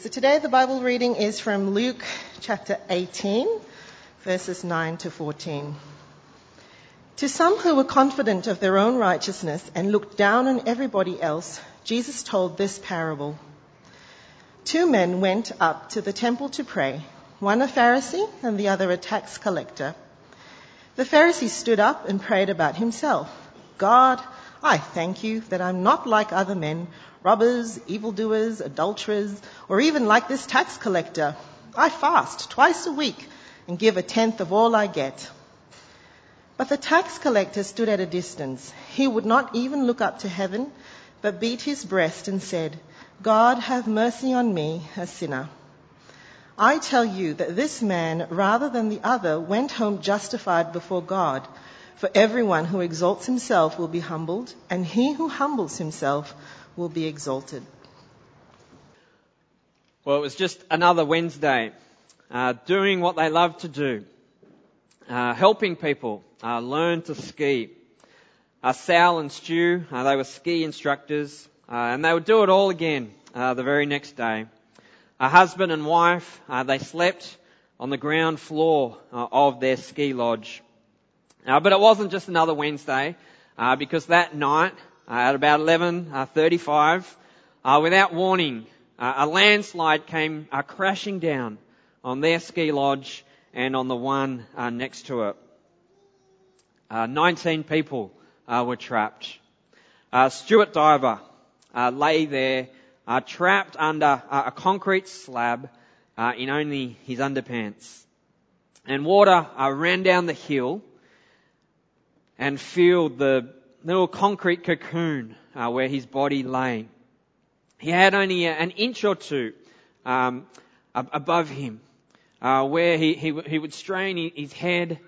So today the Bible reading is from Luke chapter 18, verses 9 to 14. To some who were confident of their own righteousness and looked down on everybody else, Jesus told this parable. Two men went up to the temple to pray, one a Pharisee and the other a tax collector. The Pharisee stood up and prayed about himself. God, I thank you that I'm not like other men robbers, evildoers, adulterers, or even like this tax collector. I fast twice a week and give a tenth of all I get. But the tax collector stood at a distance. He would not even look up to heaven, but beat his breast and said, God have mercy on me, a sinner. I tell you that this man, rather than the other, went home justified before God. For everyone who exalts himself will be humbled, and he who humbles himself will be exalted. Well, it was just another Wednesday, uh, doing what they love to do, uh, helping people uh, learn to ski. Uh, Sal and Stu, uh, they were ski instructors, uh, and they would do it all again the very next day. A husband and wife, they slept on the ground floor of their ski lodge. but it wasn't just another Wednesday, because that night Uh, at about 11:35, uh, uh, without warning, uh, a landslide came uh, crashing down on their ski lodge and on the one next to it. 19 people were trapped. Stuart Diver lay there trapped under a concrete slab in only his underpants. And water ran down the hill and filled the little concrete cocoon uh, where his body lay. He had only an inch or two um, above him uh, where he, he, he, would strain his head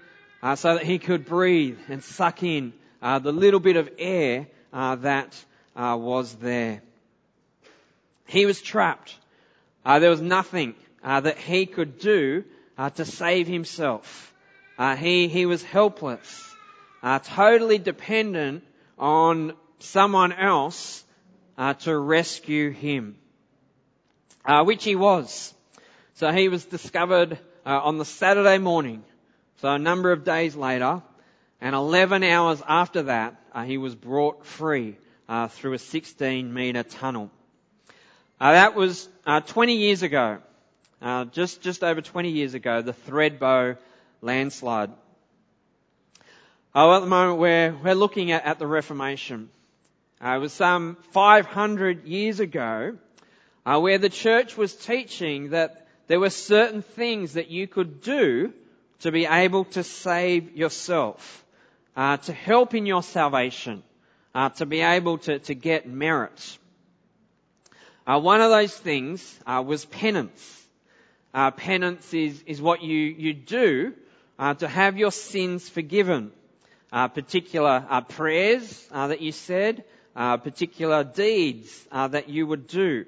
uh, so that he could breathe and suck in uh, the little bit of air uh, that uh, was there. He was trapped. there was nothing that he could do to save himself. he, he was helpless uh, totally dependent on someone else uh, to rescue him, uh, which he was. So he was discovered uh, on the Saturday morning, so a number of days later, and 11 hours after that, uh, he was brought free uh, through a 16 metre tunnel. that was 20 years ago, just just over 20 years ago, the Thredbo landslide. Oh, at the moment we're, we're looking at, at the Reformation. Uh, it was some 500 years ago uh, where the church was teaching that there were certain things that you could do to be able to save yourself, uh, to help in your salvation, uh, to be able to, to get merit. Uh, one of those things uh, was penance. penance is, is what you, you do to have your sins forgiven uh, particular uh, prayers uh, that you said, uh, particular deeds uh, that you would do.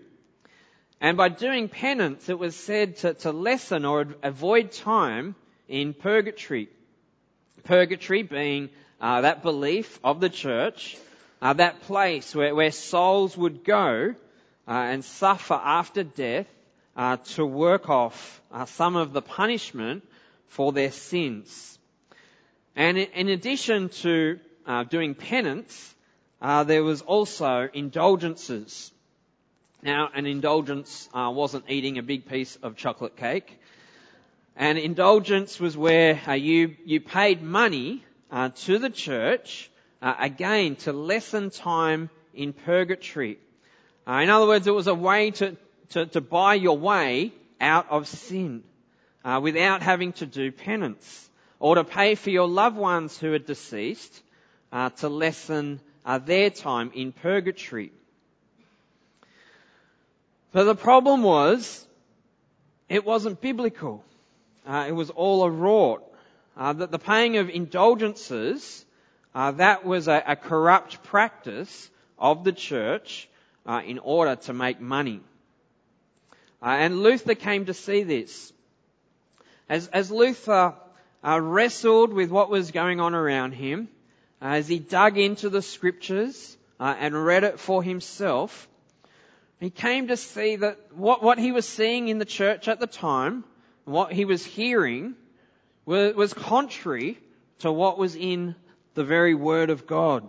And by doing penance, it was said to, to lessen or avoid time in purgatory. Purgatory being uh, that belief of the church, that place where, where souls would go and suffer after death to work off some of the punishment for their sins. And in addition to uh, doing penance, uh, there was also indulgences. Now, an indulgence uh, wasn't eating a big piece of chocolate cake. An indulgence was where uh, you you paid money uh, to the church uh, again to lessen time in purgatory. in other words, it was a way to, to, to buy your way out of sin without having to do penance or to pay for your loved ones who are deceased uh, to lessen uh, their time in purgatory. But the problem was, it wasn't biblical. Uh, it was all a rort. Uh, that the paying of indulgences, uh, that was a, a, corrupt practice of the church uh, in order to make money. and Luther came to see this. As, as Luther uh, wrestled with what was going on around him, uh, as he dug into the scriptures uh, and read it for himself, He came to see that what, what he was seeing in the church at the time, and what he was hearing, was, was contrary to what was in the very Word of God.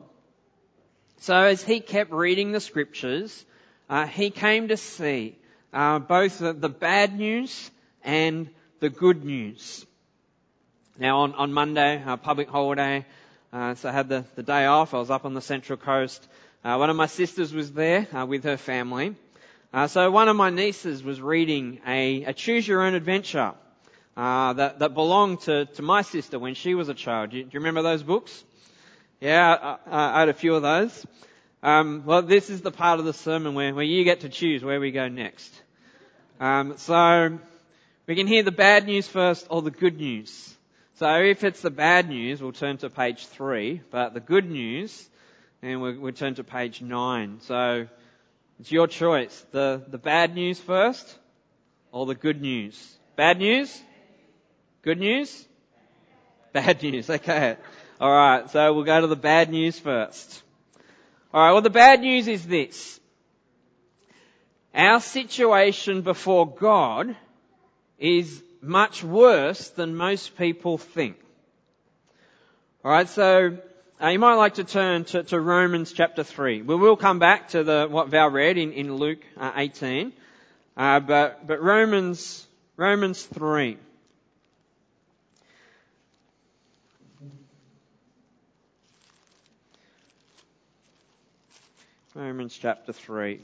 So as he kept reading the scriptures, uh, he came to see uh, both the, the, bad news and the good news. Now on, on Monday, uh, public holiday, uh, so I had the, the day off. I was up on the Central Coast. Uh, one of my sisters was there uh, with her family. so one of my nieces was reading a, a Choose Your Own Adventure that, that belonged to, to my sister when she was a child. Do you, do you remember those books? Yeah, I, I, had a few of those. Um, well, this is the part of the sermon where, where you get to choose where we go next. Um, so we can hear the bad news first or the good news. So if it's the bad news, we'll turn to page three, but the good news, then we'll, we'll turn to page nine. So it's your choice. The, the bad news first or the good news? Bad news? Good news? Bad news, okay. Alright, so we'll go to the bad news first. Alright, well the bad news is this. Our situation before God is much worse than most people think. Alright, so uh, you might like to turn to, to, Romans chapter 3. We will come back to the, what Val read in, in Luke uh, 18. Uh, but, but Romans, Romans 3. Romans chapter 3.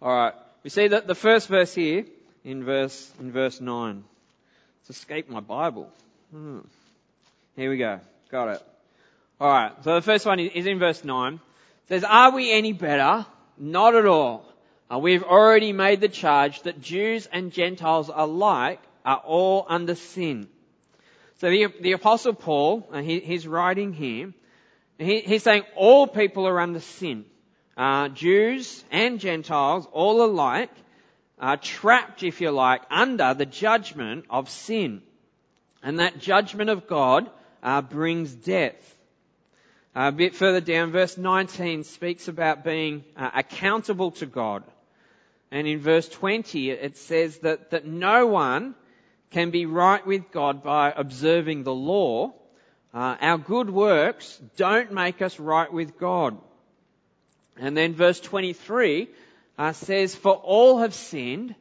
Alright, we see that the first verse here in verse, in verse 9. It's escaped my Bible. Hmm. Here we go. Got it. Alright, so the first one is in verse 9. It says, Are we any better? Not at all. Uh, we've already made the charge that Jews and Gentiles alike are all under sin. So the, the apostle Paul, uh, he, he's writing here, he, he's saying all people are under sin. Uh, Jews and Gentiles, all alike, are trapped, if you like, under the judgment of sin. And that judgment of God uh, brings death. a bit further down, verse 19 speaks about being uh, accountable to God. And in verse 20, it says that, that no one can be right with God by observing the law, uh, our good works don't make us right with God. And then verse 23 uh, says, For all have sinned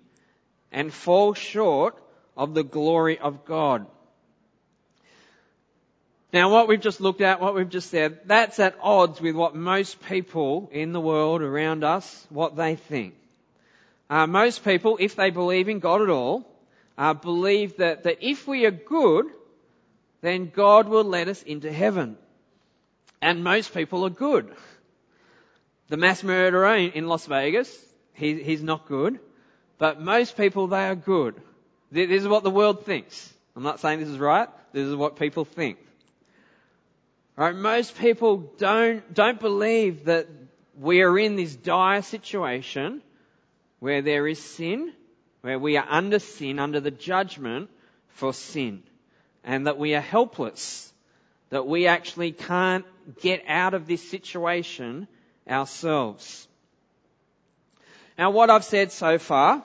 and fall short of the glory of God. Now what we've just looked at, what we've just said, that's at odds with what most people in the world around us, what they think. Uh, most people, if they believe in God at all, uh, believe that, that if we are good, then God will let us into heaven. And most people are good. The mass murderer in Las Vegas, he, he's not good. But most people, they are good. This is what the world thinks. I'm not saying this is right. This is what people think. Right? Most people don't, don't believe that we are in this dire situation where there is sin where we are under sin, under the judgment for sin, and that we are helpless, that we actually can't get out of this situation ourselves. Now, what I've said so far,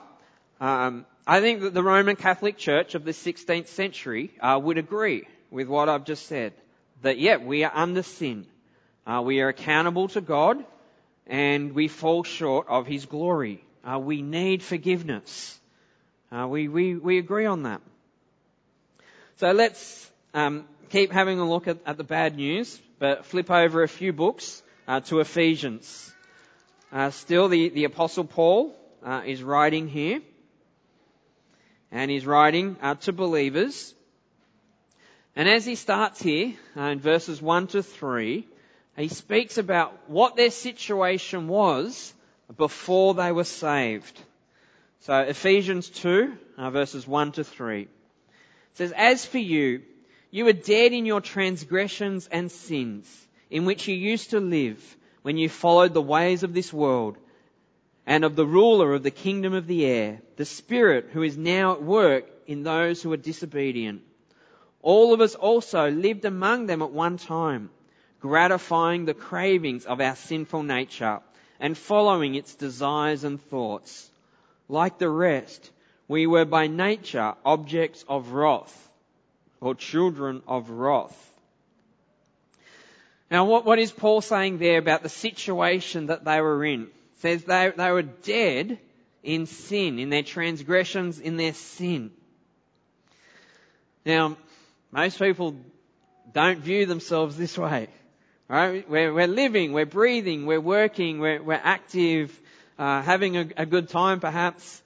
um, I think that the Roman Catholic Church of the 16th century uh, would agree with what I've just said. That, yeah, we are under sin. Uh, we are accountable to God, and we fall short of His glory. Uh, we need forgiveness. Uh, we, we, we agree on that. So let's um, keep having a look at, at, the bad news, but flip over a few books uh, to Ephesians. Uh, still, the, the Apostle Paul uh, is writing here, and he's writing uh, to believers. And as he starts here, uh, in verses 1 to 3, he speaks about what their situation was before they were saved. So Ephesians 2, uh, verses 1 to 3. It says, As for you, you were dead in your transgressions and sins, in which you used to live when you followed the ways of this world and of the ruler of the kingdom of the air, the Spirit who is now at work in those who are disobedient. All of us also lived among them at one time gratifying the cravings of our sinful nature and following its desires and thoughts. Like the rest, we were by nature objects of wrath or children of wrath. Now what, what is Paul saying there about the situation that they were in? It says they, they were dead in sin, in their transgressions, in their sin. Now, most people don't view themselves this way. Right? We're, we're living, we're breathing, we're working, we're, we're active, uh, having a, a, good time perhaps,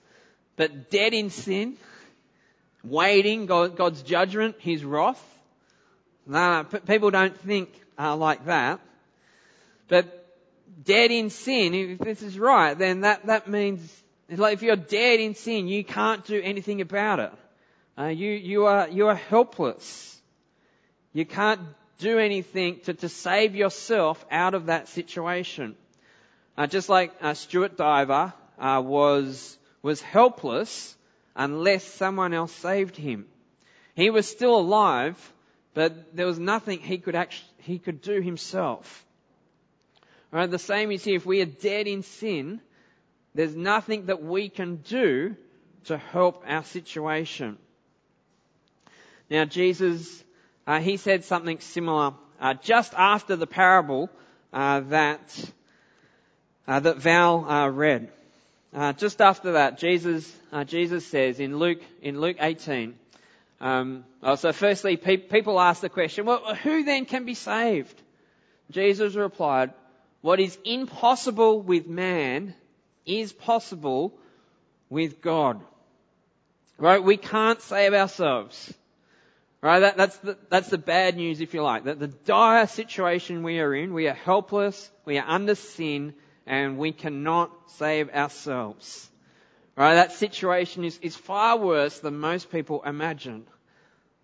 but dead in sin, waiting God, God's judgment, His wrath. No, people don't think uh, like that. But dead in sin, if this is right, then that, that means like if you're dead in sin, you can't do anything about it. Uh, you, you are, you are helpless. You can't do anything to, to save yourself out of that situation. Uh, just like uh, Stuart Diver uh, was, was helpless unless someone else saved him. He was still alive, but there was nothing he could he could do himself. Right? The same is here. If we are dead in sin, there's nothing that we can do to help our situation. Now, Jesus, uh, he said something similar uh, just after the parable uh, that uh, that Val uh, read. Uh, just after that, Jesus Jesus says in Luke in Luke 18. Um, oh, so, firstly, pe- people ask the question, well, who then can be saved? Jesus replied, "What is impossible with man is possible with God. Right? We can't save ourselves. Right? That, that's, the, that's the bad news, if you like. That the dire situation we are in, we are helpless, we are under sin, and we cannot save ourselves. Right? That situation is, is far worse than most people imagine.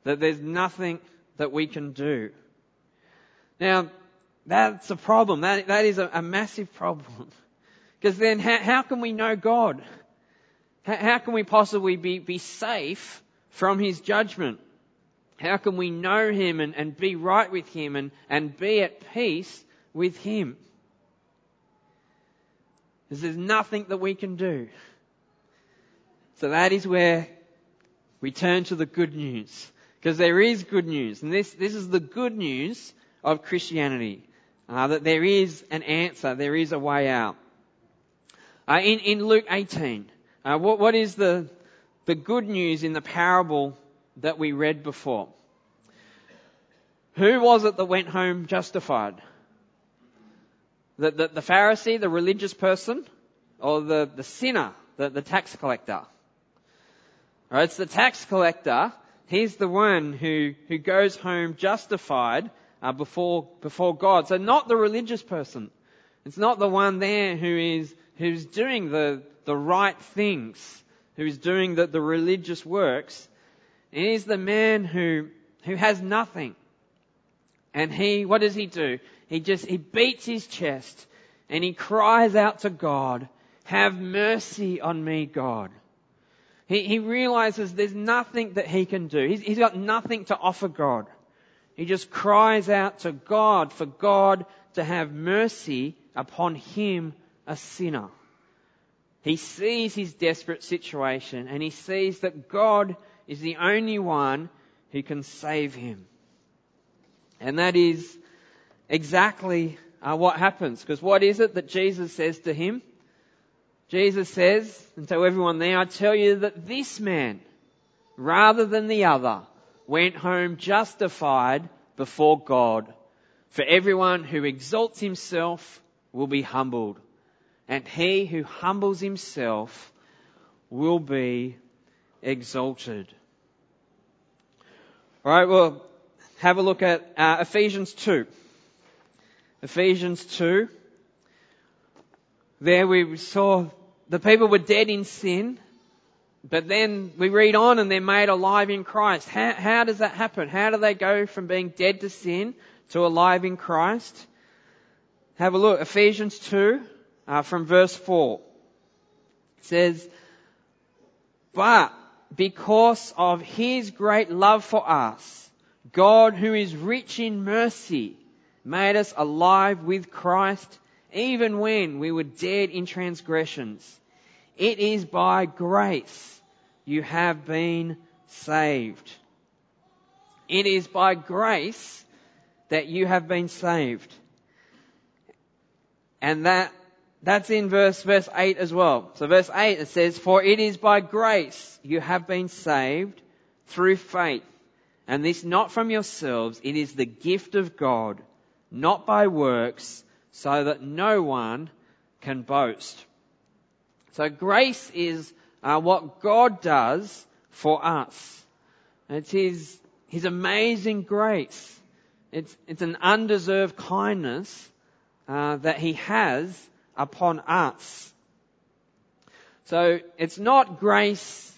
That there's nothing that we can do. Now, that's a problem. That, that is a, a massive problem. Because then how, how, can we know God? How, how can we possibly be, be safe from His judgment? How can we know Him and, and be right with Him and, and be at peace with Him? Because there's nothing that we can do. So that is where we turn to the good news. Because there is good news. And this, this is the good news of Christianity. Uh, that there is an answer, there is a way out. Uh, in, in Luke 18, uh, what, what is the, the good news in the parable that we read before? Who was it that went home justified? The, the, the Pharisee, the religious person, or the, the sinner, the, the tax collector? Right, it's the tax collector. He's the one who, who goes home justified uh, before, before God. So not the religious person. It's not the one there who is who's doing the, the right things, who's doing the, the religious works. And he's the man who, who has nothing. And he, what does he do? He just, he beats his chest and he cries out to God, have mercy on me, God. He, he realizes there's nothing that he can do. He's, he's got nothing to offer God. He just cries out to God for God to have mercy upon him a sinner. He sees his desperate situation and he sees that God is the only one who can save him. And that is exactly uh, what happens. Because what is it that Jesus says to him? Jesus says, and tell everyone there, I tell you that this man, rather than the other, went home justified before God. For everyone who exalts himself will be humbled and he who humbles himself will be exalted. All right, well, have a look at uh, Ephesians 2. Ephesians 2. There we saw the people were dead in sin, but then we read on and they're made alive in Christ. How, how does that happen? How do they go from being dead to sin to alive in Christ? Have a look. Ephesians 2, uh, from verse 4. It says, But because of his great love for us, God who is rich in mercy made us alive with Christ even when we were dead in transgressions. It is by grace you have been saved. It is by grace that you have been saved. And that, that's in verse, verse 8 as well. So verse 8 it says, For it is by grace you have been saved through faith. And this not from yourselves, it is the gift of God, not by works, so that no one can boast. So grace is uh, what God does for us. It's His, His amazing grace. It's, it's an undeserved kindness uh, that He has upon us. So it's not grace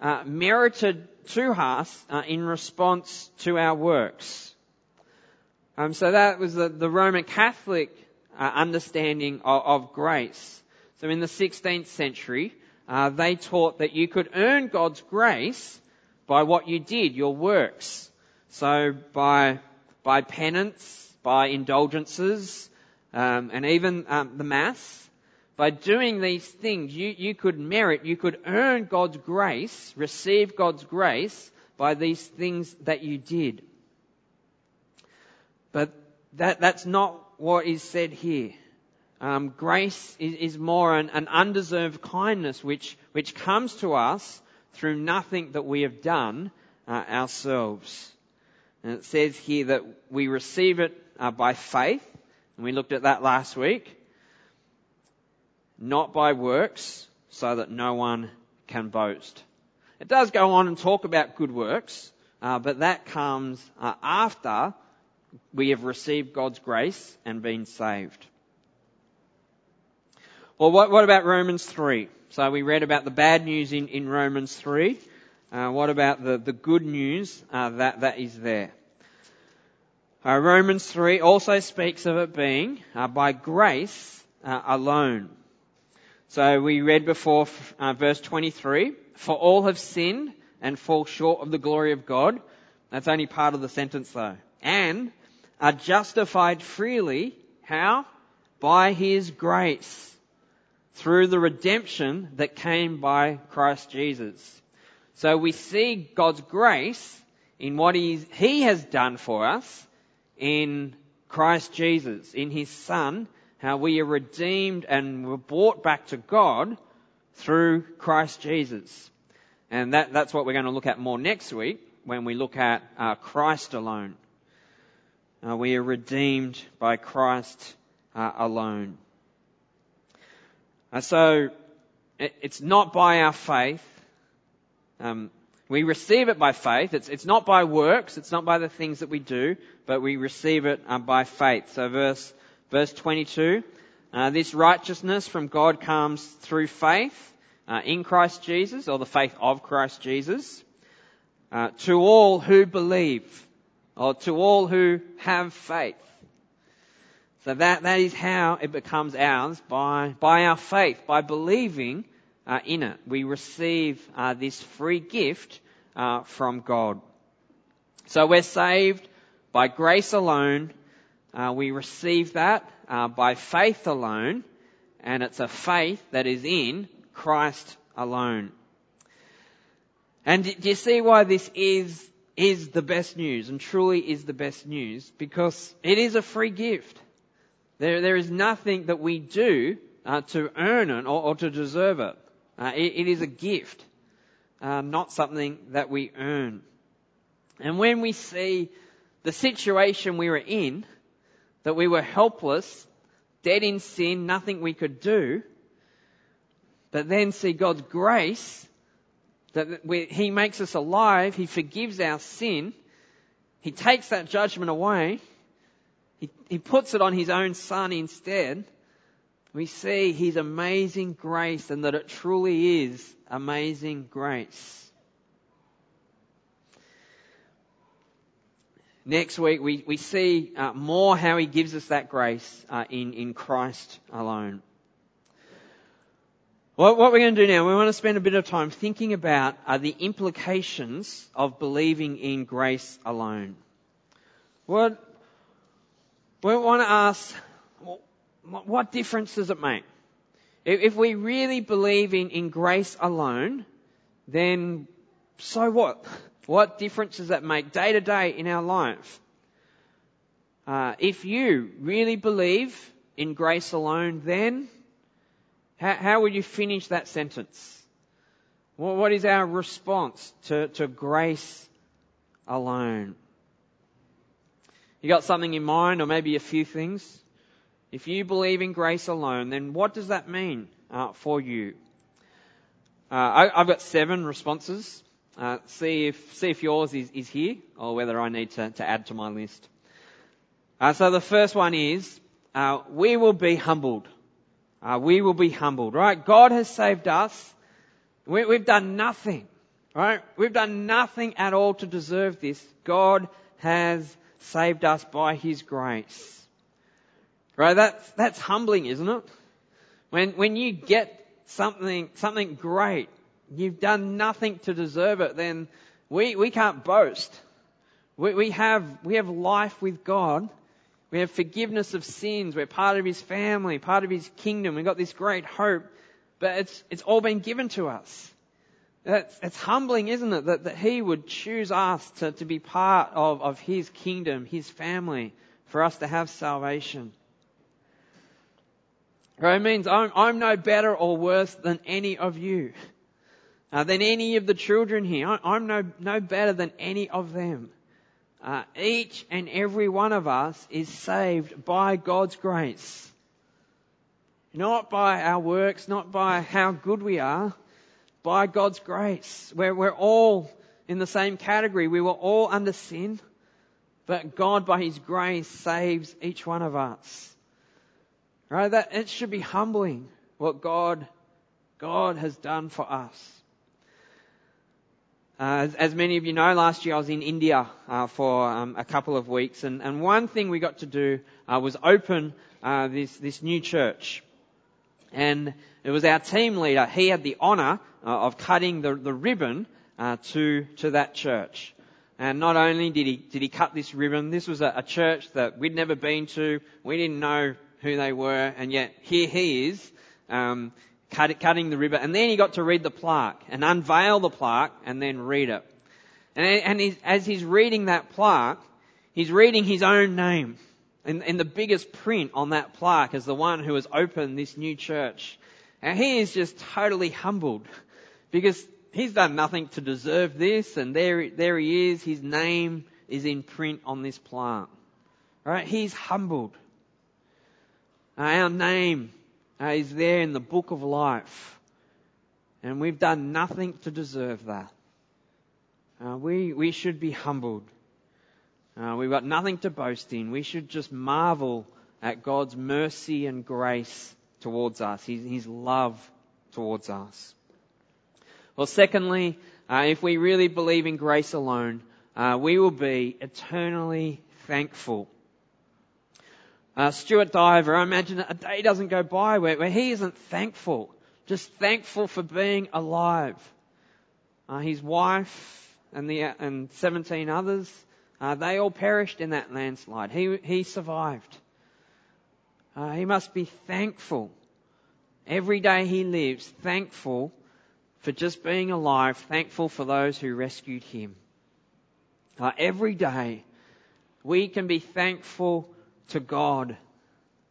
uh, merited to us uh, in response to our works. Um, so that was the, the Roman Catholic uh, understanding of, of, grace. So in the 16th century, uh, they taught that you could earn God's grace by what you did, your works. So by by penance, by indulgences, um, and even um, the mass. By doing these things, you, you could merit, you could earn God's grace, receive God's grace by these things that you did. But that, that's not what is said here. Um, grace is, is more an, an, undeserved kindness which, which comes to us through nothing that we have done uh, ourselves. And it says here that we receive it uh, by faith, and we looked at that last week, not by works, so that no one can boast. It does go on and talk about good works, uh, but that comes uh, after we have received God's grace and been saved. Well, what, what about Romans 3? So we read about the bad news in, in Romans 3. Uh, what about the, the good news uh, that, that is there? Uh, Romans 3 also speaks of it being uh, by grace uh, alone. So we read before uh, verse 23, for all have sinned and fall short of the glory of God. That's only part of the sentence though. And are justified freely. How? By His grace. Through the redemption that came by Christ Jesus. So we see God's grace in what He has done for us in Christ Jesus, in His Son, how we are redeemed and were brought back to God through Christ Jesus. And that, that's what we're going to look at more next week when we look at uh, Christ alone. Uh, we are redeemed by Christ uh, alone. Uh, so it, it's not by our faith. Um, we receive it by faith. It's, it's not by works. It's not by the things that we do, but we receive it uh, by faith. So verse, verse 22, uh, this righteousness from God comes through faith uh, in Christ Jesus, or the faith of Christ Jesus, to all who believe, or to all who have faith. So that, that is how it becomes ours by, by our faith, by believing uh, in it. We receive uh, this free gift uh, from God. So we're saved by grace alone. Uh, we receive that uh, by faith alone, and it's a faith that is in Christ alone. And do you see why this is is the best news and truly is the best news? Because it is a free gift. There, there is nothing that we do uh, to earn it or, or to deserve it. Uh, it. It is a gift, uh, not something that we earn. And when we see the situation we were in, that we were helpless, dead in sin, nothing we could do, but then see God's grace, that He makes us alive, He forgives our sin, He takes that judgment away, he, he puts it on his own son instead. We see his amazing grace and that it truly is amazing grace. Next week, we, we see uh, more how he gives us that grace uh, in, in Christ alone. Well, what we're going to do now, we want to spend a bit of time thinking about uh, the implications of believing in grace alone. What, we want to ask, what difference does it make? If we really believe in, in grace alone, then so what? What difference does that make day to day in our life? Uh, if you really believe in grace alone, then how, how would you finish that sentence? Well, what is our response to, to grace alone? You got something in mind, or maybe a few things? If you believe in grace alone, then what does that mean uh, for you? Uh, I, have got seven responses. Uh, see if see if yours is, is here, or whether I need to, to add to my list. Uh, so the first one is uh, we will be humbled. Uh, we will be humbled, right? God has saved us. We, we've done nothing, right? We've done nothing at all to deserve this. God has saved us by His grace. Right? That's, that's humbling, isn't it? When, when you get something, something great, you've done nothing to deserve it, then we, we can't boast. We, we have, we have life with God. We have forgiveness of sins. We're part of His family, part of His kingdom. We've got this great hope, but it's, it's all been given to us. That's, it's humbling, isn't it, that, that He would choose us to, to be part of, of His kingdom, His family, for us to have salvation. Right? It means I'm, I'm no better or worse than any of you, uh, than any of the children here. I, I'm no, no better than any of them. Uh, each and every one of us is saved by God's grace. Not by our works, not by how good we are, by God's grace. We're, we're all in the same category. We were all under sin, but God by His grace saves each one of us. Right? That, it should be humbling what God, God has done for us. Uh, as, as, many of you know, last year I was in India uh, for um, a couple of weeks, and, and, one thing we got to do uh, was open uh, this this new church. And it was our team leader. He had the honour uh, of cutting the, the ribbon to to that church. And not only did he did he cut this ribbon, this was a, a church that we'd never been to. We didn't know who they were, and yet here he is um, cut, cutting the ribbon. And then he got to read the plaque and unveil the plaque and then read it. And, and as he's reading that plaque, he's reading his own name. And, the biggest print on that plaque is the one who has opened this new church. And he is just totally humbled because he's done nothing to deserve this, and there, there he is. His name is in print on this plaque. Right? He's humbled. Our name uh, is there in the book of life. And we've done nothing to deserve that. Uh, we, we should be humbled. Uh, we've got nothing to boast in. We should just marvel at God's mercy and grace towards us, His, His love towards us. Well, secondly, uh, if we really believe in grace alone, uh, we will be eternally thankful uh, Stuart Diver, I imagine a day doesn't go by where, where he isn't thankful, just thankful for being alive. Uh, his wife and the and 17 others, uh, they all perished in that landslide. He he survived. Uh, he must be thankful every day he lives, thankful for just being alive, thankful for those who rescued him. Uh, every day we can be thankful to God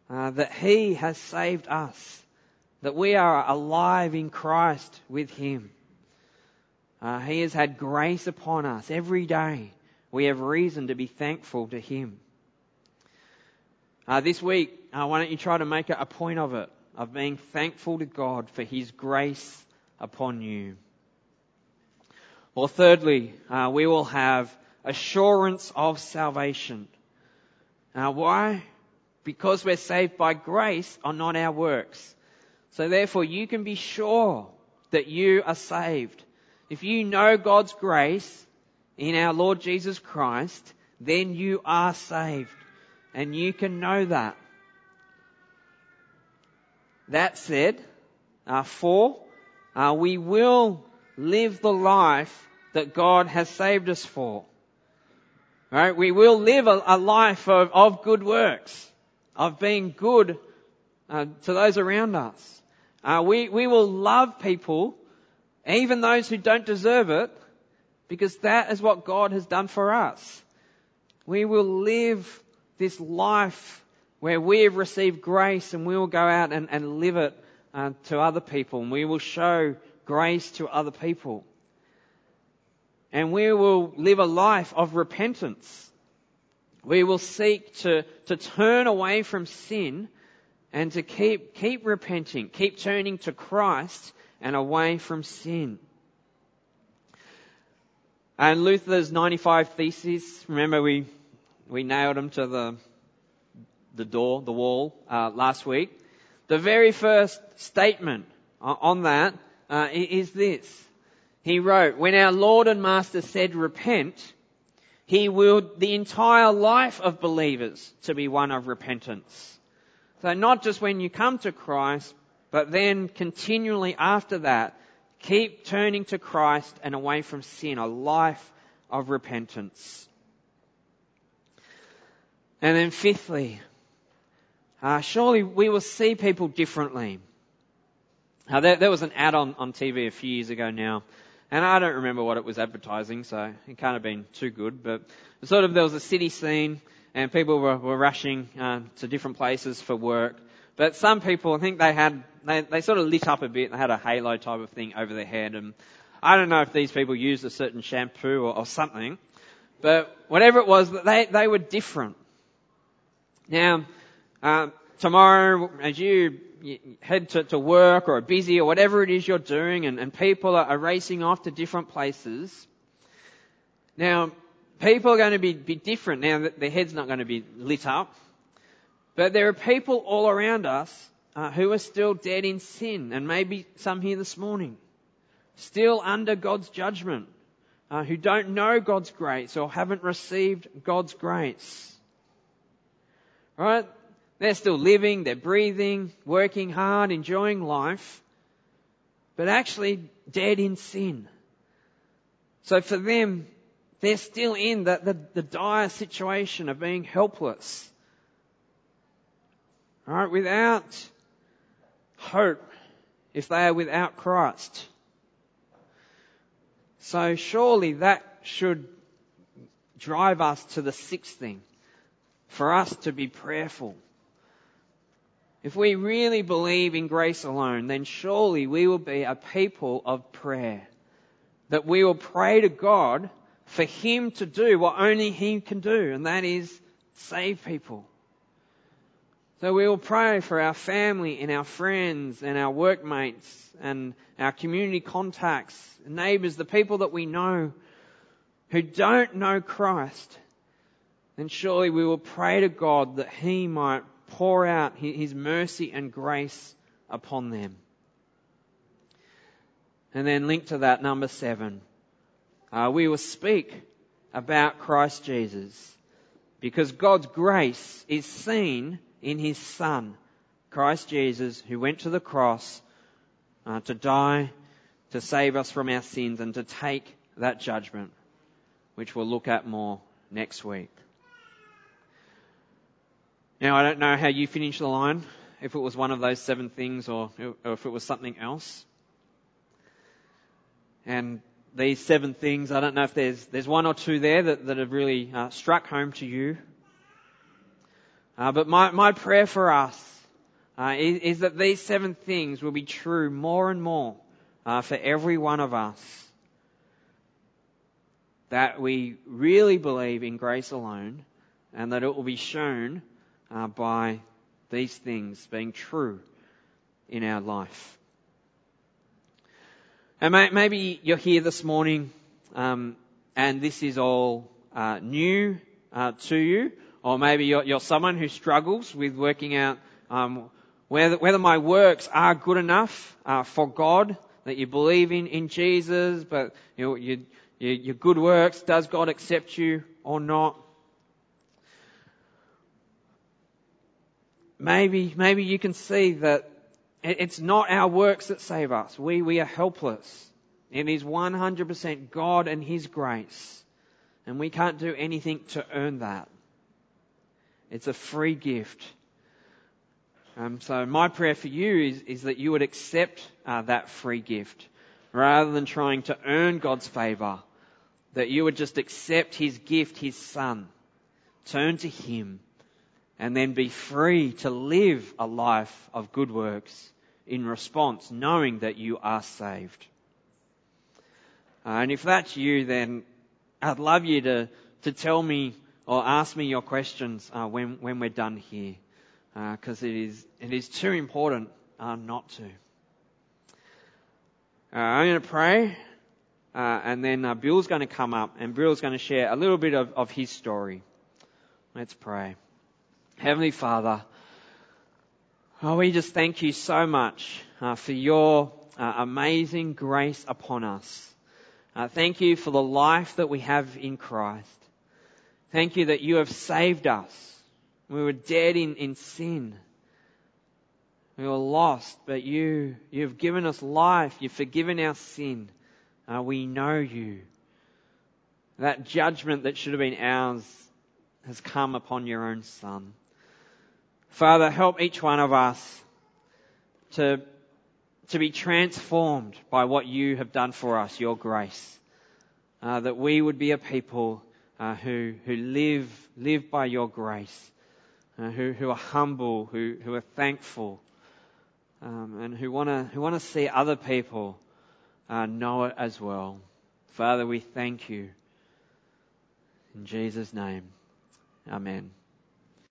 uh, that He has saved us, that we are alive in Christ with Him. Uh, he has had grace upon us every day. We have reason to be thankful to Him. Uh, this week, uh, why don't you try to make a point of it, of being thankful to God for His grace upon you. Well, thirdly, uh, we will have assurance of salvation. Now, why? Because we're saved by grace are not our works. So therefore you can be sure that you are saved. If you know God's grace in our Lord Jesus Christ, then you are saved. And you can know that. That said, uh, four, uh, we will live the life that God has saved us for. Right? We will live a, a life of, of good works, of being good uh, to those around us. Uh, we, we will love people, even those who don't deserve it, because that is what God has done for us. We will live this life where we have received grace and we will go out and, and live it uh, to other people and we will show grace to other people. And we will live a life of repentance. We will seek to, to turn away from sin and to keep, keep repenting, keep turning to Christ and away from sin. And Luther's 95 Theses, remember we, we nailed them to the, the door, the wall, uh, last week. The very first statement on that uh, is this. He wrote, when our Lord and Master said repent, he willed the entire life of believers to be one of repentance. So not just when you come to Christ, but then continually after that, keep turning to Christ and away from sin, a life of repentance. And then fifthly, uh, surely we will see people differently. Now there, there was an ad on, on TV a few years ago now, and I don't remember what it was advertising, so it can't have been too good, but sort of there was a city scene, and people were, were rushing uh, to different places for work. But some people, I think they had, they, they sort of lit up a bit, they had a halo type of thing over their head, and I don't know if these people used a certain shampoo or, or something, but whatever it was, they, they were different. Now, um, tomorrow, as you head to, to, work or are busy or whatever it is you're doing, and, and people are, are, racing off to different places. Now, people are going to be, be different. Now, that their head's not going to be lit up. But there are people all around us uh, who are still dead in sin, and maybe some here this morning, still under God's judgment, uh, who don't know God's grace or haven't received God's grace. Right? They're still living, they're breathing, working hard, enjoying life, but actually dead in sin. So for them, they're still in the, the, the dire situation of being helpless. Alright, without hope if they are without Christ. So surely that should drive us to the sixth thing. For us to be prayerful. If we really believe in grace alone, then surely we will be a people of prayer. That we will pray to God for Him to do what only He can do, and that is save people. So we will pray for our family and our friends and our workmates and our community contacts, neighbours, the people that we know who don't know Christ. Then surely we will pray to God that He might pour out His mercy and grace upon them. And then linked to that, number seven, uh, we will speak about Christ Jesus because God's grace is seen in His Son, Christ Jesus, who went to the cross uh, to die, to save us from our sins, and to take that judgment, which we'll look at more next week. Now, I don't know how you finished the line, if it was one of those seven things or, or if it was something else. And these seven things, I don't know if there's, there's one or two there that, that have really uh, struck home to you. Uh, but my, my prayer for us uh, is, is, that these seven things will be true more and more uh, for every one of us. That we really believe in grace alone and that it will be shown uh, by these things being true in our life. And may, maybe you're here this morning um, and this is all uh, new uh, to you, or maybe you're, you're, someone who struggles with working out um, whether, whether, my works are good enough uh, for God, that you believe in, in Jesus, but you, you, your good works, does God accept you or not? Maybe, maybe you can see that it's not our works that save us. We, we are helpless. It is 100% God and His grace. And we can't do anything to earn that. It's a free gift. Um, so my prayer for you is, is that you would accept uh, that free gift rather than trying to earn God's favour. That you would just accept His gift, His Son, turn to Him, and then be free to live a life of good works in response, knowing that you are saved. Uh, and if that's you, then I'd love you to, to tell me or ask me your questions uh, when, when we're done here, because uh, it, is, it is too important uh, not to. Uh, I'm going to pray, uh, and then Bill's going to come up, and Bill's going to share a little bit of, of his story. Let's pray. Heavenly Father, oh, we just thank you so much uh, for your uh, amazing grace upon us. Uh, thank you for the life that we have in Christ. Thank you that you have saved us. We were dead in, in sin. We were lost, but you, you've given us life. You've forgiven our sin. Uh, we know you. That judgment that should have been ours has come upon your own Son. Father, help each one of us to, to be transformed by what you have done for us, your grace. Uh, that we would be a people uh, who, who live, live by your grace, uh, who, who are humble, who, who are thankful, um, and who want to who wanna see other people uh, know it as well. Father, we thank you. In Jesus' name, amen.